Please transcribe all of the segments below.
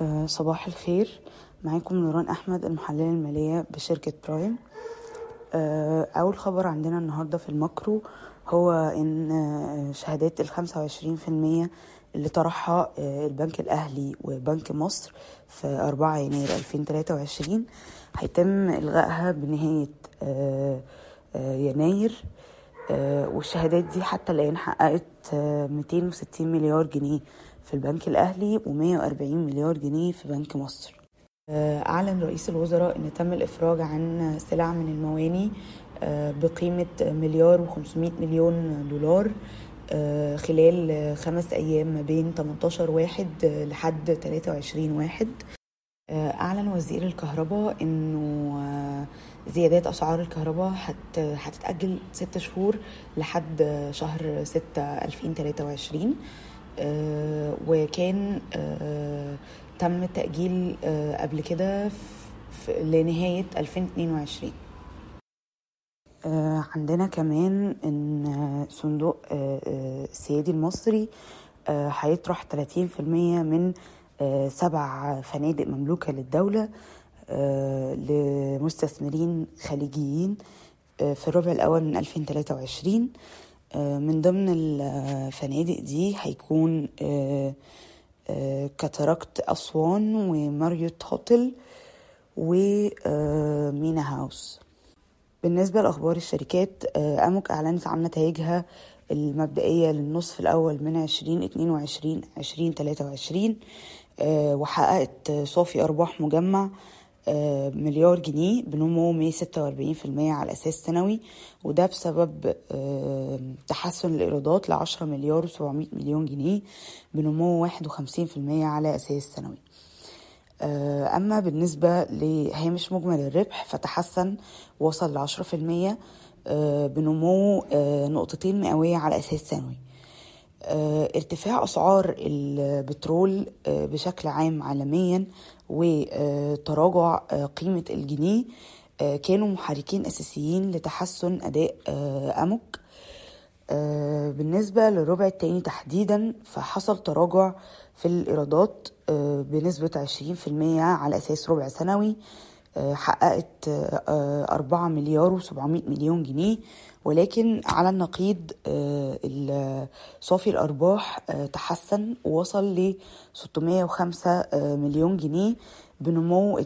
أه صباح الخير. معاكم نوران أحمد المحللة المالية بشركة برايم. أه أول خبر عندنا النهاردة في الماكرو هو إن شهادات الخمسة وعشرين في المية اللي طرحها البنك الأهلي وبنك مصر في أربعة يناير ألفين تلاتة وعشرين هيتم إلغائها بنهاية أه يناير. والشهادات دي حتى الآن حققت ميتين وستين مليار جنيه في البنك الأهلي ومية وأربعين مليار جنيه في بنك مصر. أعلن رئيس الوزراء أن تم الإفراج عن سلع من المواني بقيمة مليار وخمسمائة مليون دولار خلال خمس أيام ما بين 18 واحد لحد 23 واحد. أعلن وزير الكهرباء أنه زيادات أسعار الكهرباء هت هتتأجل ست شهور لحد شهر ستة ألفين تلاتة وعشرين. وكان تم التأجيل قبل كده لنهاية ألفين اتنين وعشرين. عندنا كمان إن صندوق السيادي المصري هيطرح 30% من سبع فنادق مملوكة للدولة لمستثمرين خليجيين في الربع الأول من 2023 من ضمن الفنادق دي هيكون كاتاراكت أسوان وماريوت هوتل ومينا هاوس. بالنسبة لأخبار الشركات أموك أعلنت عن نتائجها المبدئية للنصف الأول من عشرين اتنين وعشرين عشرين تلاتة وعشرين. وحققت صافي أرباح مجمع مليار جنيه بنمو مية ستة وأربعين في المية على أساس سنوي وده بسبب تحسن الإيرادات لعشرة مليار وسبعمية مليون جنيه بنمو واحد وخمسين في المية على أساس سنوي. أما بالنسبة لهامش مجمل الربح فتحسن وصل لعشرة في المية بنمو نقطتين مئوية على أساس سنوي. ارتفاع أسعار البترول بشكل عام عالميا وتراجع قيمة الجنيه كانوا محركين أساسيين لتحسن أداء أموك بالنسبة للربع التاني تحديدا فحصل تراجع في عشرين في المية على أساس ربع سنوي. حققت أربعة مليار وسبعمائة مليون جنيه. ولكن على النقيض صافي الأرباح تحسن ووصل ل 605 مليون جنيه بنمو 52%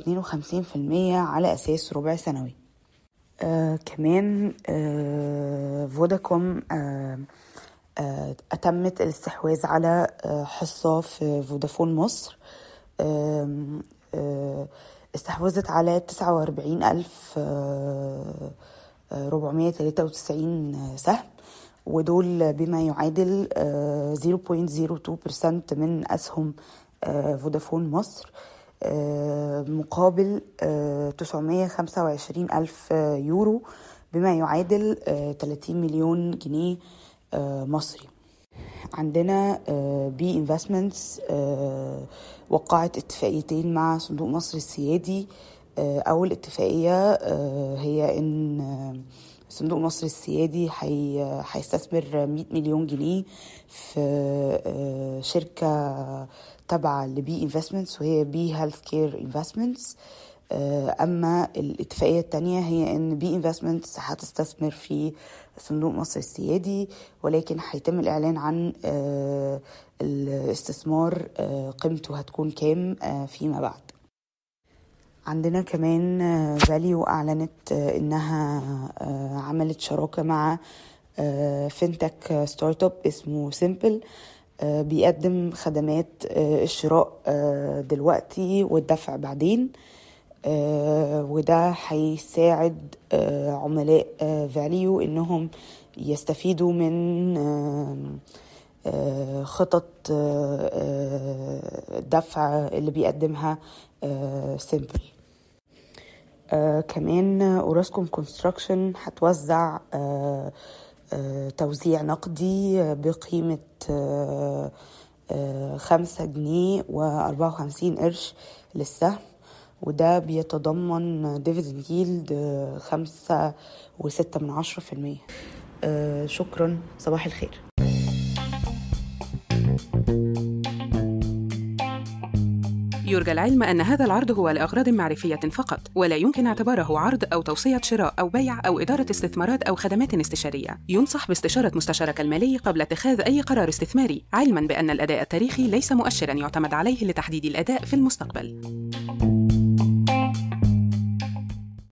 على أساس ربع سنوي. آه كمان آه فوداكوم آه آه أتمت الاستحواذ على آه حصة في فودافون مصر. آه آه استحوذت على تسعة وأربعين ألف ربعمية تلاتة وتسعين سهم. ودول بما يعادل zero point zero two percent من أسهم فودافون مصر مقابل تسعمية خمسة وعشرين ألف يورو بما يعادل تلاتين مليون جنيه مصري. عندنا B Investments وقعت اتفاقيتين مع صندوق مصر السيادي. أول اتفاقية هي إن صندوق مصر السيادي هيستثمر 100 مليون جنيه في شركة تابعة ل B Investments وهي B Healthcare Investments أما الاتفاقية الثانية هي إن B Investments هتستثمر في صندوق مصر السيادي ولكن هيتم الإعلان عن الاستثمار قيمته هتكون كام فيما بعد. عندنا كمان فاليو أعلنت إنها عملت شراكة مع fintech startup اسمه سيمبل بيقدم خدمات الشراء دلوقتي والدفع بعدين. وده هيساعد عملاء فاليو إنهم يستفيدوا من خطط الدفع اللي بيقدمها سيمبل. كمان أوراسكوم كونستراكشن هتوزع توزيع نقدي بقيمة خمسة جنيه وأربعة وخمسين قرش للسهم. وده بيتضمن dividend yield خمسة وستة من عشرة في المية. شكرا. صباح الخير. يرجى العلم أن هذا العرض هو لأغراض معرفية فقط ولا يمكن اعتباره عرض أو توصية شراء أو بيع أو إدارة استثمارات أو خدمات استشارية. ينصح باستشارة مستشارك المالي قبل اتخاذ أي قرار استثماري علما بأن الأداء التاريخي ليس مؤشرا يعتمد عليه لتحديد الأداء في المستقبل.